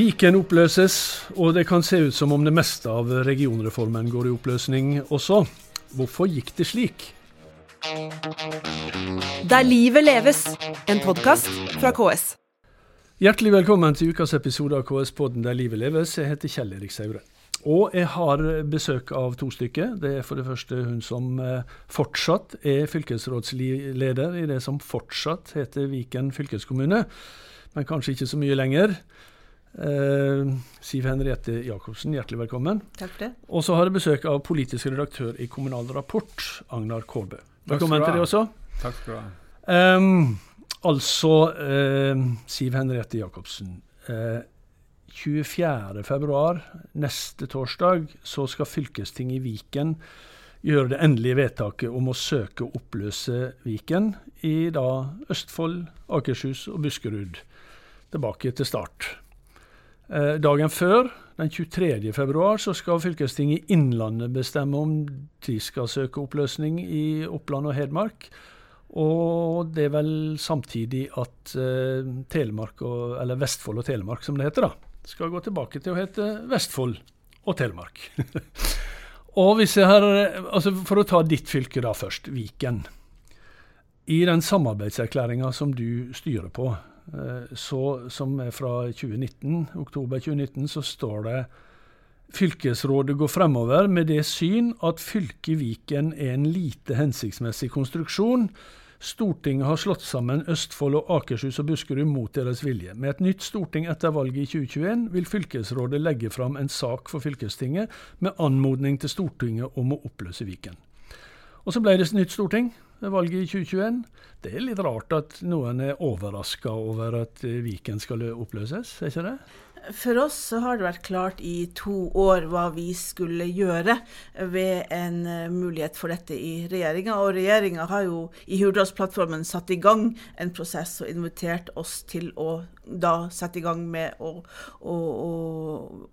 Viken oppløses, og det kan se ut som om det meste av regionreformen går i oppløsning også. Hvorfor gikk det slik? Der livet leves, en podkast fra KS. Hjertelig velkommen til ukas episode av KS-podden Der livet leves. Jeg heter Kjell Erik Saure. Og jeg har besøk av to stykker. Det er for det første hun som eh, fortsatt er fylkesrådsleder i det som fortsatt heter Viken fylkeskommune, men kanskje ikke så mye lenger. Uh, Siv Henriette Jacobsen, hjertelig velkommen. Takk for det. Og så har jeg besøk av politisk redaktør i Kommunal Rapport, Agnar Kårbø. Velkommen til deg også. Takk skal du ha. Um, altså, eh, Siv Henriette Jacobsen. Eh, 24.2, neste torsdag, så skal fylkestinget i Viken gjøre det endelige vedtaket om å søke å oppløse Viken i da Østfold, Akershus og Buskerud. Tilbake til start. Eh, dagen før, den 23. februar, så skal fylkestinget i Innlandet bestemme om de skal søke oppløsning i Oppland og Hedmark. Og det er vel samtidig at eh, Telemark og, eller Vestfold og Telemark, som det heter, da, skal gå tilbake til å hete Vestfold og Telemark. og hvis jeg har, altså For å ta ditt fylke da først, Viken. I den samarbeidserklæringa som du styrer på, Eh, så, som er fra 2019, oktober 2019, så står det Fylkesrådet går fremover med det syn at fylket Viken er en lite hensiktsmessig konstruksjon. Stortinget har slått sammen Østfold og Akershus og Buskerud mot deres vilje. Med et nytt storting etter valget i 2021 vil fylkesrådet legge fram en sak for fylkestinget med anmodning til Stortinget om å oppløse Viken. Og så ble det et nytt storting ved valget i 2021. Det er litt rart at noen er overraska over at Viken skal oppløses, er ikke det? For oss har det vært klart i to år hva vi skulle gjøre ved en uh, mulighet for dette i regjeringa. Og regjeringa har jo i Hurdalsplattformen satt i gang en prosess og invitert oss til å da sette i gang med å, å, å,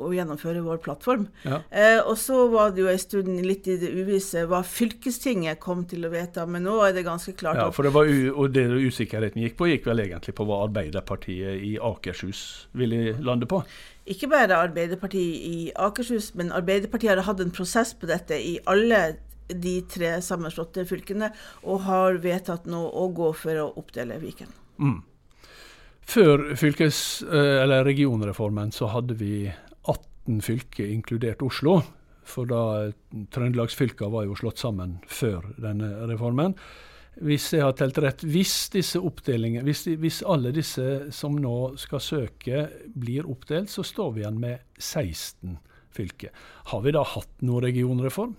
å gjennomføre vår plattform. Ja. Eh, og så var det jo en stund litt i det uvisse hva fylkestinget kom til å vedta, men nå er det ganske klart. Ja, for det var og det usikkerheten gikk på, gikk vel egentlig på hva Arbeiderpartiet i Akershus ville lande på? Ikke bare Arbeiderpartiet i Akershus, men Arbeiderpartiet har hatt en prosess på dette i alle de tre sammenslåtte fylkene, og har vedtatt nå å gå for å oppdele Viken. Mm. Før fylkes- eh, eller regionreformen så hadde vi 18 fylker, inkludert Oslo. For da Trøndelagsfylka var jo slått sammen før denne reformen. Hvis jeg har telt rett, hvis disse oppdelingene, hvis, hvis, alle disse som nå skal søke, blir oppdelt, så står vi igjen med 16 fylker. Har vi da hatt noen regionreform?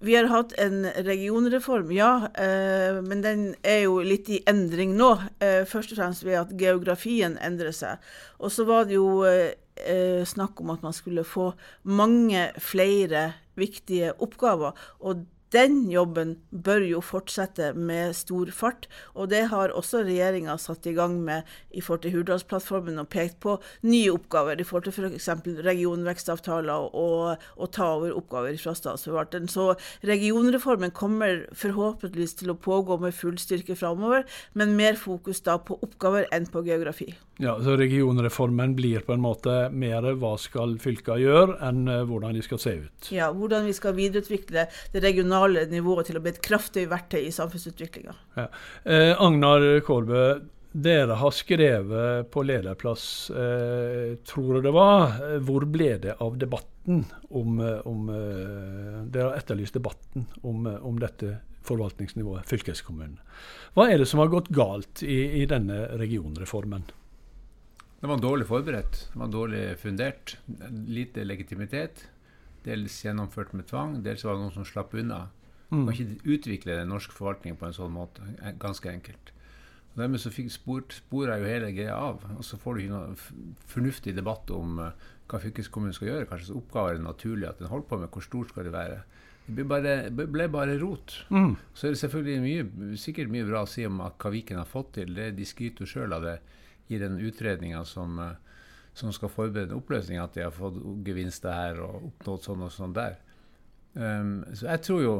Vi har hatt en regionreform, ja. Eh, men den er jo litt i endring nå. Eh, først og fremst ved at geografien endrer seg. Og så var det jo eh, snakk om at man skulle få mange flere viktige oppgaver. Og den jobben bør jo fortsette med stor fart. Og det har også regjeringa satt i gang med i forhold til Hurdalsplattformen og pekt på nye oppgaver i forhold til f.eks. regionvekstavtaler og å ta over oppgaver fra statsforvalteren. Så regionreformen kommer forhåpentligvis til å pågå med full styrke framover, men mer fokus da på oppgaver enn på geografi. Ja, så Regionreformen blir på en måte mer hva skal fylka gjøre, enn eh, hvordan de skal se ut? Ja, hvordan vi skal videreutvikle det regionale nivået til å bli et kraftig verktøy i samfunnsutviklinga. Ja. Eh, Agnar Kårbø, dere har skrevet på lederplass, eh, tror jeg det var. Hvor ble det av debatten om, eh, om eh, Dere har etterlyst debatten om, om dette forvaltningsnivået, fylkeskommunen. Hva er det som har gått galt i, i denne regionreformen? Den var dårlig forberedt, den var dårlig fundert. Lite legitimitet. Dels gjennomført med tvang, dels var det noen som slapp unna. Man kan ikke utvikle den norske forvaltningen på en sånn måte. Ganske enkelt. Og dermed så fikk spor, sporer jo hele greia av. Og så får du ikke noe fornuftig debatt om uh, hva fylkeskommunen skal gjøre. Kanskje oppgaver er det naturlig at den holder på med. Hvor stor skal det være? Det ble bare, ble bare rot. Mm. Så er det selvfølgelig mye, sikkert mye bra å si om hva Viken har fått til. Det, de skryter sjøl av det i den utredninga som, eh, som, skal forberede oppløsning, at de har fått gevinster her og oppnådd sånn og sånn der. Um, så jeg tror jo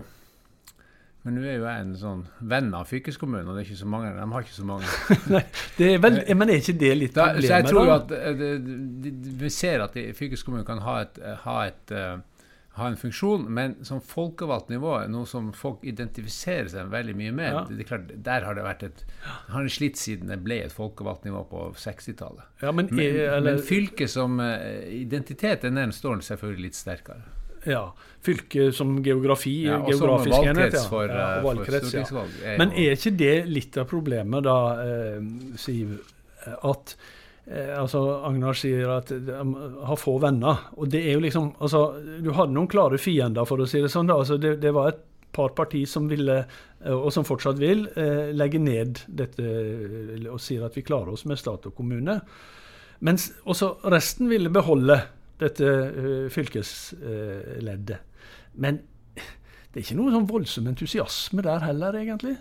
Men nå er jo jeg en sånn venn av fylkeskommunen, og det er ikke så mange. De har ikke så mange. Nei, det er vel, men er ikke det litt Da, så jeg tror jo at eh, det, det, det, Vi ser at fylkeskommunen kan ha, et, ha, et, eh, ha en funksjon, men som folkevalgt nivå, noe som folk identifiserer seg veldig mye med, Ja. det, er klart, der har det vært et har det slitt siden det ble et folkevalgt nivå på 60-tallet. Ja, men, Men, er, men fylket som eh, identitet, den der står selvfølgelig litt sterkere. ja, fylke som geografi, Ja, og som geografisk enhet. Ja. for, ja, eh, og for valgkrets, ja. stortingsvalg. er Men er ikke det litt av problemet, da, eh, Siv, at eh, altså Agnar sier at de har få venner. Og det er jo liksom altså, Du hadde noen klare fiender, for å si det sånn. da, altså Det, det var et par parti som ville, eh, og som fortsatt vil, eh, legge ned dette og sier at vi klarer oss med stat og kommune. Mens også resten ville beholde dette fylkesleddet. Men det er ikke noe sånn voldsom entusiasme der heller, egentlig.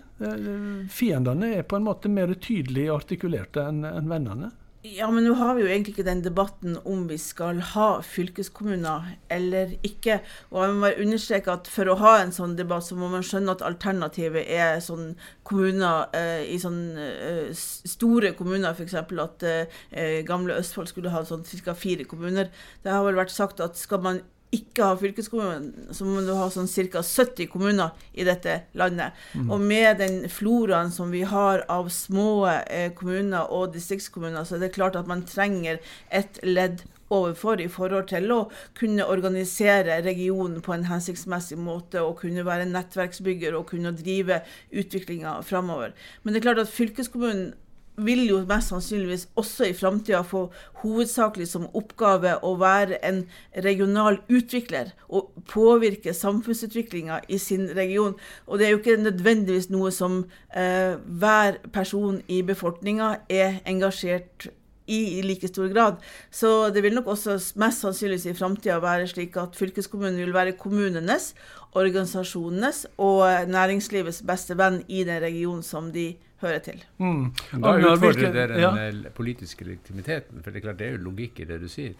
Fiendene er på en måte mer tydelig artikulerte enn vennene. Ja, men nå har vi jo egentlig ikke den debatten om vi skal ha fylkeskommuner eller ikke. Og jeg må bare understreke at for å ha en sånn debatt, så må man skjønne at alternativet er sånn kommuner eh, i sånn eh, store kommuner, f.eks. at eh, gamle Østfold skulle ha sånn ca. fire kommuner. Det har vel vært sagt at skal man ikke har fylkeskommune, så må du ha sånn ca. 70 kommuner i dette landet. Og med den floraen som vi har av små eh, kommuner og distriktskommuner, så er det klart at man trenger et ledd overfor i forhold til å kunne organisere regionen på en hensiktsmessig måte og kunne være nettverksbygger og kunne drive utviklinga framover. Men det er klart at fylkeskommunen vil jo mest sannsynligvis også i framtida få hovedsakelig som oppgave å være en regional utvikler og påvirke samfunnsutviklinga i sin region. Og det er jo ikke nødvendigvis noe som eh, hver person i befolkninga er engasjert i i like stor grad. Så det vil nok også mest sannsynligvis i framtida være slik at fylkeskommunen vil være kommunenes, organisasjonenes og næringslivets beste venn i den regionen som de hører til. Mm. Da utfordrer hvilke- dere den ja. politiske legitimiteten. For det er klart det er jo logikk i det du sier.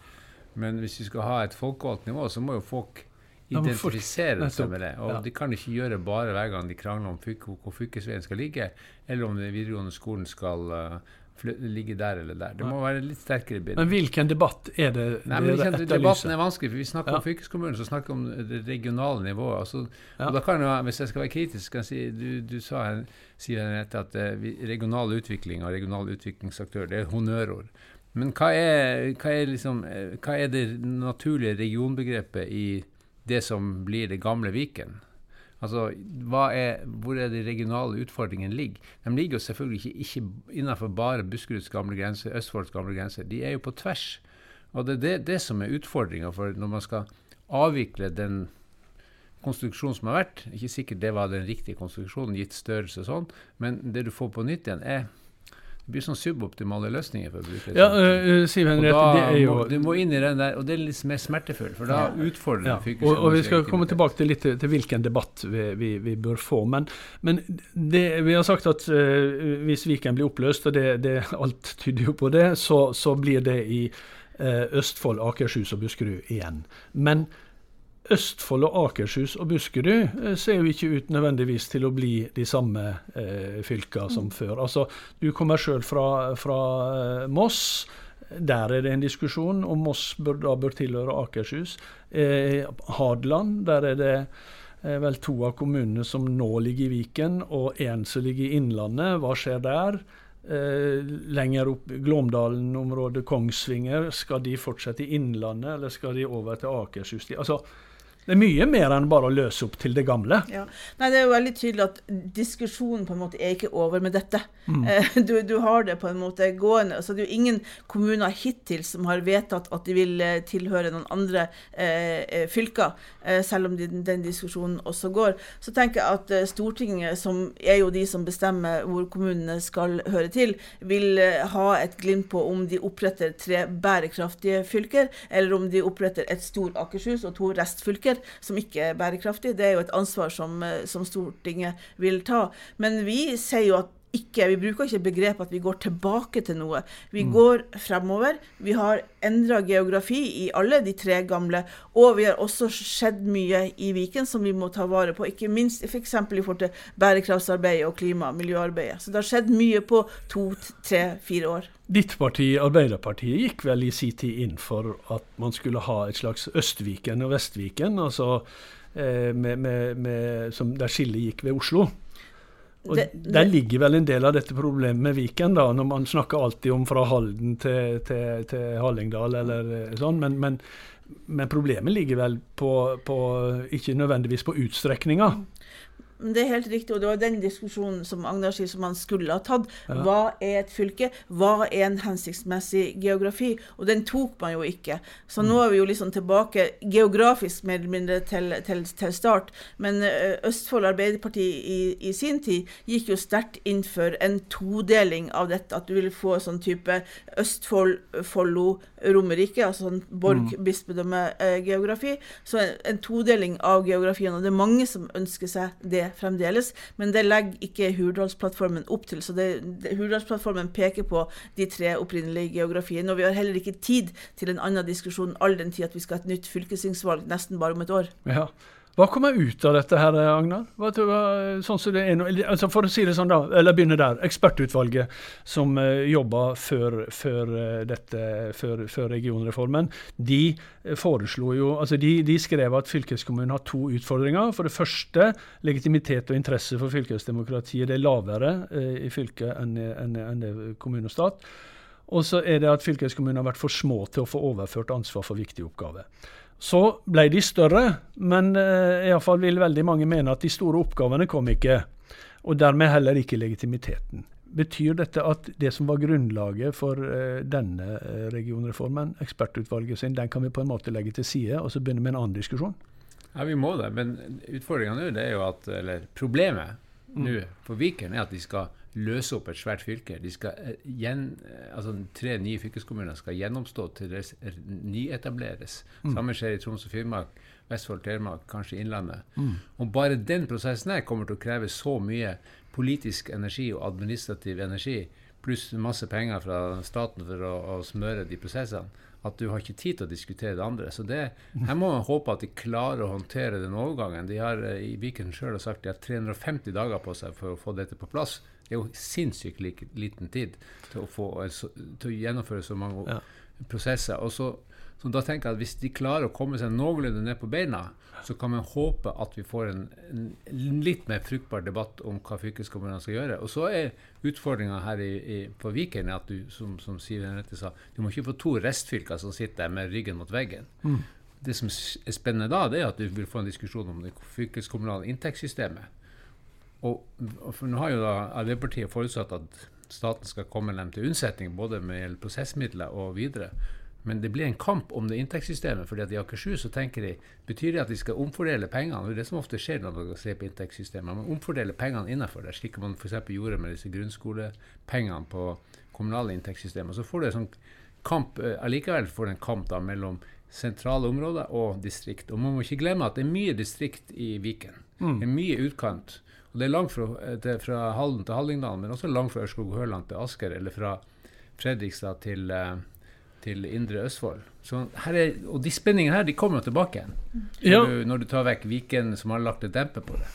Men hvis vi skal ha et folkevalgt nivå, så må jo folk identifisere seg med det. Og ja. de kan ikke gjøre bare hver gang de krangler om fyk- hvor fylkesveien skal ligge, eller om den videregående skolen skal eh, fly- ligge der eller der. Det må være litt sterkere bilde. Men hvilken debatt er det Nei, men ikke, Debatten er vanskelig, for vi snakker Ja. om fylkeskommunen, så snakker vi om det regionale nivået. Altså, Ja. og da kan jeg, Hvis jeg skal være kritisk, kan jeg si du, du sa sier Henriette, at uh, regional utvikling og regional utviklingsaktør det er honnørord. Men hva er, hva, er liksom, eh, hva er det naturlige regionbegrepet i det som blir det gamle Viken? Altså, er, Hvor er de regionale utfordringene ligger? De ligger jo selvfølgelig ikke, ikke innenfor bare Buskeruds gamle grense, Østfolds gamle grense. De er jo på tvers. Og det er det, det som er utfordringa når man skal avvikle den konstruksjonen som har vært. Ikke sikkert det var den riktige konstruksjonen, gitt størrelse og sånn, men det du får på nytt igjen, er det blir sånn suboptimale løsninger. for å bruke det Ja, øh, Siv Henriette, det er jo må, du må inn i den der, og det er litt mer smertefullt, for da utfordrer ja, du og, og vi skal komme tilbake til litt til, til hvilken debatt vi, vi, vi bør få. Men, men det, vi har sagt at uh, hvis Viken blir oppløst, og det, det, alt tyder jo på det, så, så blir det i uh, Østfold, Akershus og Buskerud igjen. Men Østfold og Akershus og Buskerud eh, ser jo ikke ut nødvendigvis til å bli de samme eh, fylka som før. Altså, Du kommer sjøl fra, fra eh, Moss. Der er det en diskusjon om Moss bør, da bør tilhøre Akershus. Eh, Hadeland, der er det eh, vel to av kommunene som nå ligger i Viken, og én som ligger i Innlandet. Hva skjer der? Eh, lenger opp Glåmdalen-området, Kongsvinger, skal de fortsette i Innlandet, eller skal de over til Akershus? Altså, det er mye mer enn bare å løse opp til det gamle. Ja. Nei, Det er jo veldig tydelig at diskusjonen på en måte er ikke over med dette. Mm. Du, du har det på en måte gående. altså Det er jo ingen kommuner hittil som har vedtatt at de vil eh, tilhøre noen andre eh, eh, fylker, eh, selv om de, den diskusjonen også går. Så tenker jeg at eh, Stortinget, som er jo de som bestemmer hvor kommunene skal høre til, vil eh, ha et glimt på om de oppretter tre bærekraftige fylker, eller om de oppretter et stor Akershus og to restfylker som ikke er bærekraftig. Det er jo et ansvar som, eh, som Stortinget vil ta. Men vi sier jo at ikke Vi bruker ikke begrep at vi går tilbake til noe. Vi Mm. går fremover. Vi har endra geografi i alle de tre gamle, og vi har også skjedd mye i Viken som vi må ta vare på. Ikke minst f.eks. i forhold til bærekraftsarbeidet og klima- og miljøarbeidet. Så det har skjedd mye på to, tre, fire år. Ditt parti, Arbeiderpartiet, gikk vel i sin tid inn for at man skulle ha et slags Østviken og Vestviken, altså eh, med, med, med, som der skillet gikk ved Oslo. Og Det- Der ligger vel en del av dette problemet med Viken, da, når man snakker alltid om fra Halden til, til, til Hallingdal eller eh, sånn, men, men, men problemet ligger vel på, på ikke nødvendigvis på utstrekninga. Det er helt riktig, og det var den diskusjonen som Agnar sier som man skulle ha tatt. Hva er et fylke? Hva er en hensiktsmessig geografi? Og den tok man jo ikke. Så nå er vi jo liksom tilbake geografisk mer eller mindre til, til, til start. Men eh, Østfold Arbeiderparti i, i sin tid gikk jo sterkt inn for en todeling av dette. At du ville få sånn type Østfold, Follo, Romerike, altså sånn Borg-bispedømme-geografi. Så en, en todeling av geografien. Og det er mange som ønsker seg det fremdeles. Men det legger ikke Hurdalsplattformen opp til. Så det, det, Hurdalsplattformen peker på de tre opprinnelige geografiene. Og vi har heller ikke tid til en annen diskusjon all den tid at vi skal ha et nytt fylkestingsvalg nesten bare om et år. Ja. Hva kommer ut av dette, her, Agnar? Hva, sånn som det er nå, altså For å si det sånn, da, eller begynne der. Ekspertutvalget som uh, jobba før, før, eh, dette, før, før regionreformen, de eh, foreslo jo altså de, de skrev at fylkeskommunen har to utfordringer. For det første, legitimitet og interesse for fylkesdemokratiet det er lavere uh, i fylket enn, enn, enn det kommune og stat. Og så er det at fylkeskommunen har vært for små til å få overført ansvar for viktige oppgaver. Så ble de større, men eh, i alle fall vil veldig mange mene at de store oppgavene kom ikke. Og dermed heller ikke legitimiteten. Betyr dette at det som var grunnlaget for eh, denne eh, regionreformen, ekspertutvalget sin, den kan vi på en måte legge til side, og så begynne med en annen diskusjon? Ja, vi må det. Men utfordringa nå, det er jo at Eller problemet nå for Viken er at de skal løse opp et svært fylke. De skal eh, gjen, eh, altså Tre nye fylkeskommuner skal gjennomstå til det nyetableres. Mm. Samme skjer i Troms og Finnmark, Vestfold, Telemark, kanskje Innlandet. Og bare den prosessen her kommer til å kreve så mye politisk energi og administrativ energi, pluss masse penger fra staten for å, å smøre de prosessene, at du har ikke tid til å diskutere det andre. Så det, her må man håpe at de klarer å håndtere den overgangen. De har eh, i Viken sjøl sagt de har 350 dager på seg for å få dette på plass. Det er jo sinnssykt liten tid til å, få, til å gjennomføre så mange Ja. prosesser. Og så, så da tenker jeg at Hvis de klarer å komme seg noenlunde ned på beina, så kan man håpe at vi får en, en litt mer fruktbar debatt om hva fylkeskommunene skal gjøre. Og så er utfordringa her i, i, på Viken at du, som, som Siv Henriette sa, du må ikke få to restfylker som sitter der med ryggen mot veggen. Det som er spennende da, det er at du vil få en diskusjon om det fylkeskommunale inntektssystemet. Og, og for nå har jo da Arbeiderpartiet forutsatt at staten skal komme dem til unnsetning, både med prosessmidler og videre. Men det blir en kamp om det inntektssystemet. fordi at I Akershus så tenker de, betyr det at de skal omfordele pengene. og Det er det som ofte skjer når man ser på inntektssystemet. Man omfordeler pengene innenfor det, slik man f.eks. gjorde med disse grunnskolepengene på kommunale inntektssystemer. Så får du en sånn kamp eh, allikevel får du en kamp da mellom sentrale områder og distrikt. Og man må ikke glemme at det er mye distrikt i Viken. Det er mye utkant. Og det er langt fra, eh, til, fra Halden til Hallingdal, men også langt fra Ørskog og Høland til Asker, eller fra Fredrikstad til, eh, til Indre Østfold. Så her er, og de spenningene her de kommer jo tilbake igjen. Når, Ja. du, når du tar vekk Viken, som har lagt et dempe på det.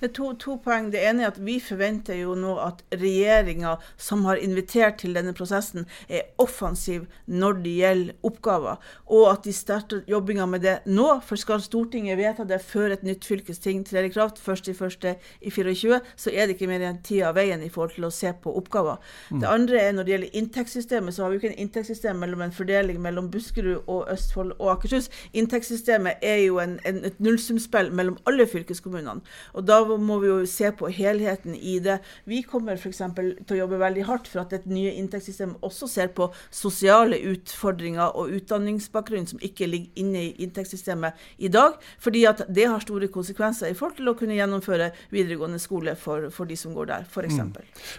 Det er to, to poeng. Det ene er at vi forventer jo nå at regjeringa, som har invitert til denne prosessen, er offensiv når det gjelder oppgaver, og at de starter jobbinga med det nå. For skal Stortinget vedta det før et nytt fylkesting trer i kraft 1.1.24, så er det ikke mer enn tid av veien i forhold til å se på oppgaver. Det andre er når det gjelder inntektssystemet, så har vi jo ikke en inntektssystem mellom en fordeling mellom Buskerud og Østfold og Akershus. Inntektssystemet er jo en, en, et nullsumspill mellom alle fylkeskommunene. Og da må vi jo se på helheten i det. Vi kommer f.eks. til å jobbe veldig hardt for at et nye inntektssystem også ser på sosiale utfordringer og utdanningsbakgrunn som ikke ligger inne i inntektssystemet i dag, fordi at det har store konsekvenser i forhold til å kunne gjennomføre videregående skole for, for de som går der, f.eks.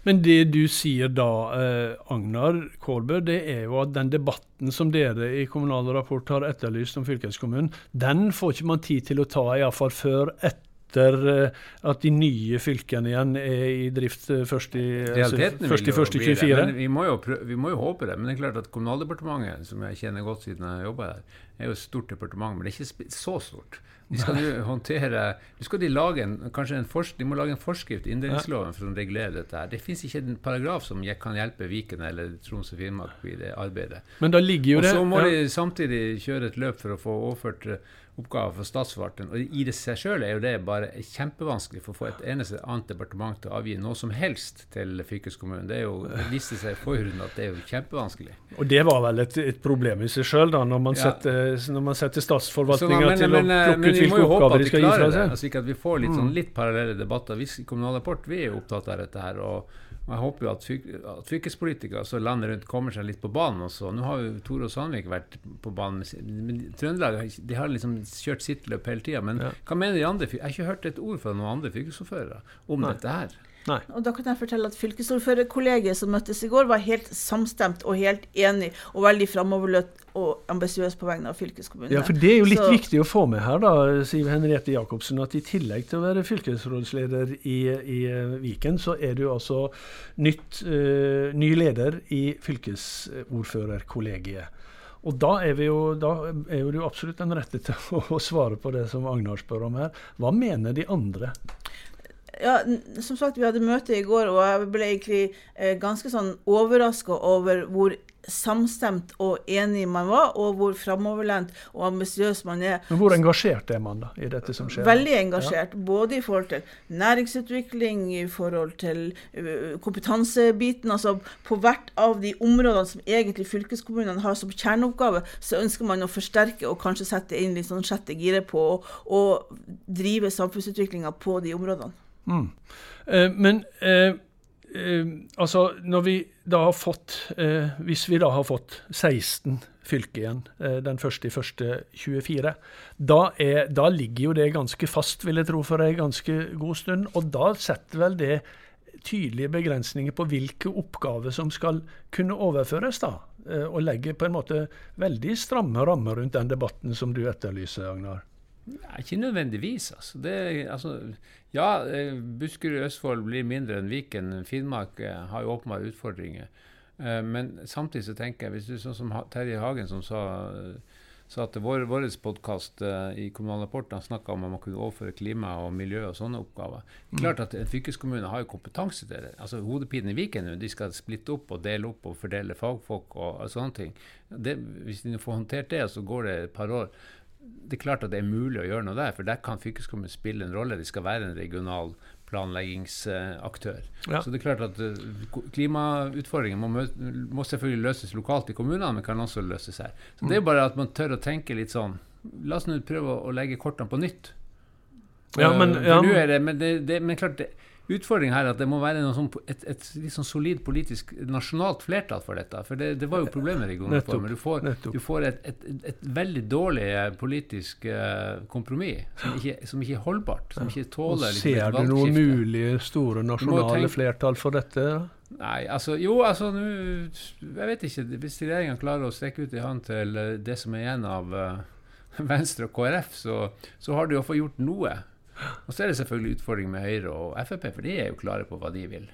Men det du sier da, eh, Agnar Kårbø, det er jo at den debatten som dere i Kommunal Rapport har etterlyst om fylkeskommunen, den får ikke man tid til å ta iallfall før etter etter eh, at de nye fylkene igjen er i drift eh, først i altså, Realiteten først i vil jo første bli det, 24. men vi må, jo vi må jo håpe det. Men det er klart at Kommunaldepartementet, som jeg kjenner godt siden jeg jobba der, er jo et stort departement, men det er ikke så stort. De skal jo håndtere Nå skal de lage en, kanskje en forsk, de må lage en forskrift i inndelingsloven for å regulere dette. her. Det fins ikke en paragraf som kan hjelpe Viken eller Troms og Finnmark i det arbeidet. Men da ligger jo det... Og så må ja. de samtidig kjøre et løp for å få overført oppgaver fra statsforvalteren. Og i det seg sjøl er jo det bare kjempevanskelig for å få et eneste annet departement til å avgi noe som helst til fylkeskommunen. Det er jo, det viste seg forhånd at det er jo kjempevanskelig. Og det var vel et, et problem i seg sjøl, da, når man, Ja. setter, når man setter statsforvaltninga men, til men, å eh, plukke men ut hvilke oppgaver de skal gi fra det, seg. ikke at vi får litt, sånn, litt parallelle debatter. Vi i Kommunal Rapport vi er jo opptatt av dette her. og og jeg håper jo at, fyk, at fylkespolitikere så landet rundt kommer seg litt på banen også. Nå har jo Tore og Sandvik vært på banen. Men Trøndelag de har liksom kjørt sitt løp hele tida. Men Ja. hva mener de andre? Jeg har ikke hørt et ord fra noen andre fylkesordførere om Nei. dette her. Nei. Og da kan jeg fortelle at Fylkesordførerkollegiet som møttes i går, var helt samstemt og helt enig og veldig framoverløpt og ambisiøs på vegne av fylkeskommunen. Ja, for Det er jo litt Så- viktig å få få med her, da, Siv Henriette Jacobsen, at i tillegg til å være fylkesrådsleder i, i eh, Viken, så er du altså nytt, uh, ny leder i fylkesordførerkollegiet. Og da er, vi jo, da er du absolutt den rette til å svare på det som Agnar spør om her. Hva mener de andre? Ja, som sagt, vi hadde møte i går, og jeg ble egentlig eh, ganske sånn overraska over hvor samstemt og enig man var, og hvor framoverlent og ambisiøs man er. Men Hvor engasjert er man da i dette som skjer? Veldig engasjert, både i forhold til næringsutvikling, i forhold til kompetansebiten. altså På hvert av de områdene som egentlig fylkeskommunene har som kjerneoppgave, så ønsker man å forsterke og kanskje sette inn litt sånn sjette giret på og drive samfunnsutviklinga på de områdene. Mm. Eh, men eh, eh, altså, når vi da har fått eh, Hvis vi da har fått 16 fylker igjen eh, den første i første 24, da, da ligger jo det ganske fast, vil jeg tro, for en ganske god stund. Og da setter vel det tydelige begrensninger på hvilke oppgaver som skal kunne overføres, da. Eh, og legger på en måte veldig stramme rammer rundt den debatten som du etterlyser, Agnar. Nei, ikke nødvendigvis. Altså. Det, altså, ja, eh, Buskerud og Østfold blir mindre enn Viken. Finnmark eh, har jo åpenbare utfordringer. Eh, Men samtidig så tenker jeg, hvis du sånn som Terje Hagen som sa, sa til vår, vår podkast i Kommunal Rapport, snakka om at man kunne overføre klima og miljø og sånne oppgaver. Klart at en fylkeskommune har jo kompetanse til det. Altså Hodepinen i Viken de skal splitte opp og dele opp og fordele fagfolk og, og sånne ting. Det, hvis de får håndtert det, så går det et par år det er klart at det er mulig å gjøre noe der, for der kan fylkeskommunen spille en rolle. De skal være en regional planleggingsaktør. Ja. Så det er klart at Klimautfordringer klimautfordringen må, må selvfølgelig løses lokalt i kommunene, men kan også løses her. Så det er bare at man tør å tenke litt sånn La oss nå prøve å, legge kortene på nytt. Ja, men, Uh, ja, det, men, det, det, men klart det, Utfordringen her er at det må være sånn, et, et, litt sånn solid politisk nasjonalt flertall for dette. For det, det var jo problemet med regionreformen. Du får, du får et, et, et, veldig dårlig eh, politisk uh, kompromiss som som ikke er holdbart. Som ikke tåler liksom, ser du noen mulige store nasjonale tenke- flertall for dette? Nei, altså Jo, altså nå Jeg vet ikke. Hvis regjeringa klarer å strekke ut en hånd til det som er igjen av uh, Venstre og KrF, så, så har de iallfall gjort noe. Og så er det selvfølgelig utfordring med Høyre og Frp, for de er jo klare på hva de vil.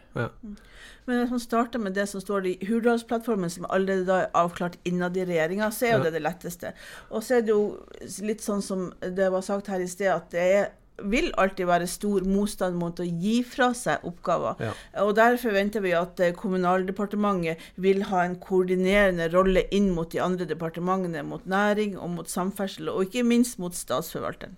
Men hvis man starter med det som står i Hurdalsplattformen, som allerede da er avklart innad i regjeringa, så er jo Ja. det det letteste. Og så er det jo litt sånn som det var sagt her i sted, at det er, vil alltid være stor motstand mot å gi fra seg oppgaver. Ja. Og Derfor forventer vi at eh, Kommunaldepartementet vil ha en koordinerende rolle inn mot de andre departementene, mot næring og mot samferdsel, og ikke minst mot statsforvalteren.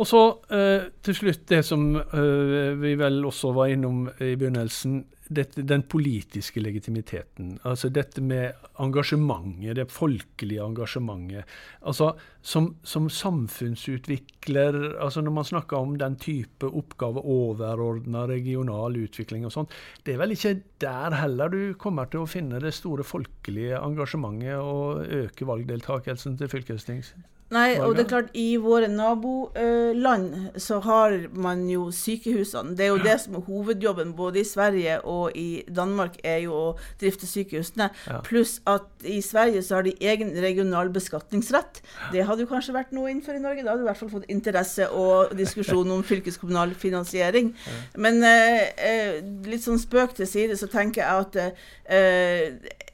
Og så eh, til slutt det som eh, vi vel også var innom i begynnelsen. Dette, den politiske legitimiteten. Altså dette med engasjementet, det folkelige engasjementet. Altså som, som samfunnsutvikler, altså når man snakker om den type oppgave, overordna regional utvikling og sånt, det er vel ikke der heller du kommer til å finne det store folkelige engasjementet og øke valgdeltakelsen til fylkesting? Nei, og det er klart, i våre naboland så har man jo sykehusene. Det er jo det som er hovedjobben både i Sverige og i Danmark, er jo å drifte sykehusene. Ja. Pluss at i Sverige så har de egen regional beskatningsrett. Det hadde jo kanskje vært noe innenfor i Norge. Da hadde du i hvert fall fått interesse og diskusjon om fylkeskommunal finansiering. Men eh, eh, litt sånn spøk til side, så tenker jeg at eh,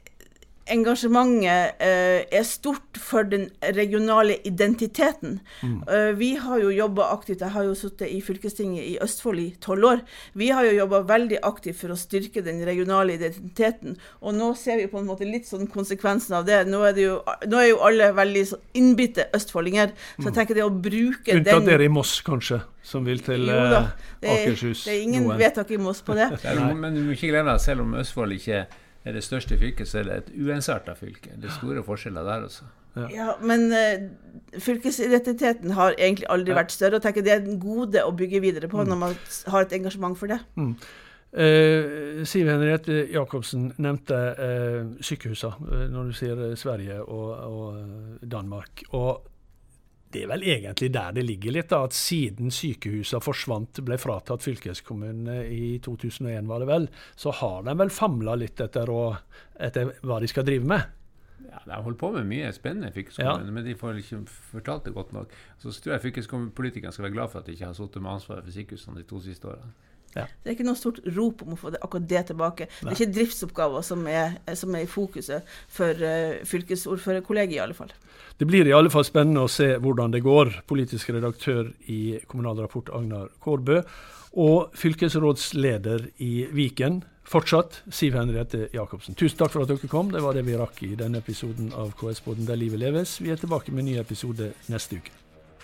engasjementet eh, er stort for den regionale identiteten. Mm. Eh, vi har jo jobba aktivt, jeg har jo sittet i fylkestinget i Østfold i tolv år. Vi har jo jobba veldig aktivt for å styrke den regionale identiteten. Og nå ser vi på en måte litt sånn konsekvensen av det. Nå er, det jo, nå er jo alle veldig så innbitte østfoldinger. Så jeg mm. tenker det å bruke Unntatt den Unntatt dere i Moss, kanskje? Som vil til jo, da, eh, det, Akershus? Det er ingen noen. vedtak i Moss på det. men du må ikke glemme at selv om Østfold ikke er det største fylket, så er det et uensarta fylke. Det er store forskjeller der også. Ja, ja men uh, fylkesidentiteten har egentlig aldri ja. vært større. og tenker Det er en gode å bygge videre på mm. når man har et engasjement for det. Mm. Eh, Siv Henriette Jacobsen nevnte eh, sykehusene når du sier Sverige og, og Danmark. og det er vel egentlig der det ligger litt, da, at siden sykehusene forsvant, ble fratatt fylkeskommunene i 2001, var det vel, så har de vel famla litt etter, å, etter, hva de skal drive med. Ja, De har holdt på med mye spennende fylkeskommuner, ja. men de får ikke fortalt det godt nok. Så tror jeg fylkespolitikerne skal være glad for at de ikke har sittet med ansvaret for sykehusene de to siste årene. Ja. Det er ikke noe stort rop om å få det, akkurat det tilbake. Nei. Det er ikke driftsoppgaver som er, som er i fokuset for uh, fylkesordførerkollegiet, i alle fall. Det blir i alle fall spennende å se hvordan det går. Politisk redaktør i Kommunal Rapport Agnar Kårbø og fylkesrådsleder i Viken, fortsatt Siv Henriette Jacobsen. Tusen takk for at dere kom. Det var det vi rakk i denne episoden av KS-båten Der livet leves. Vi er tilbake med en ny episode neste uke.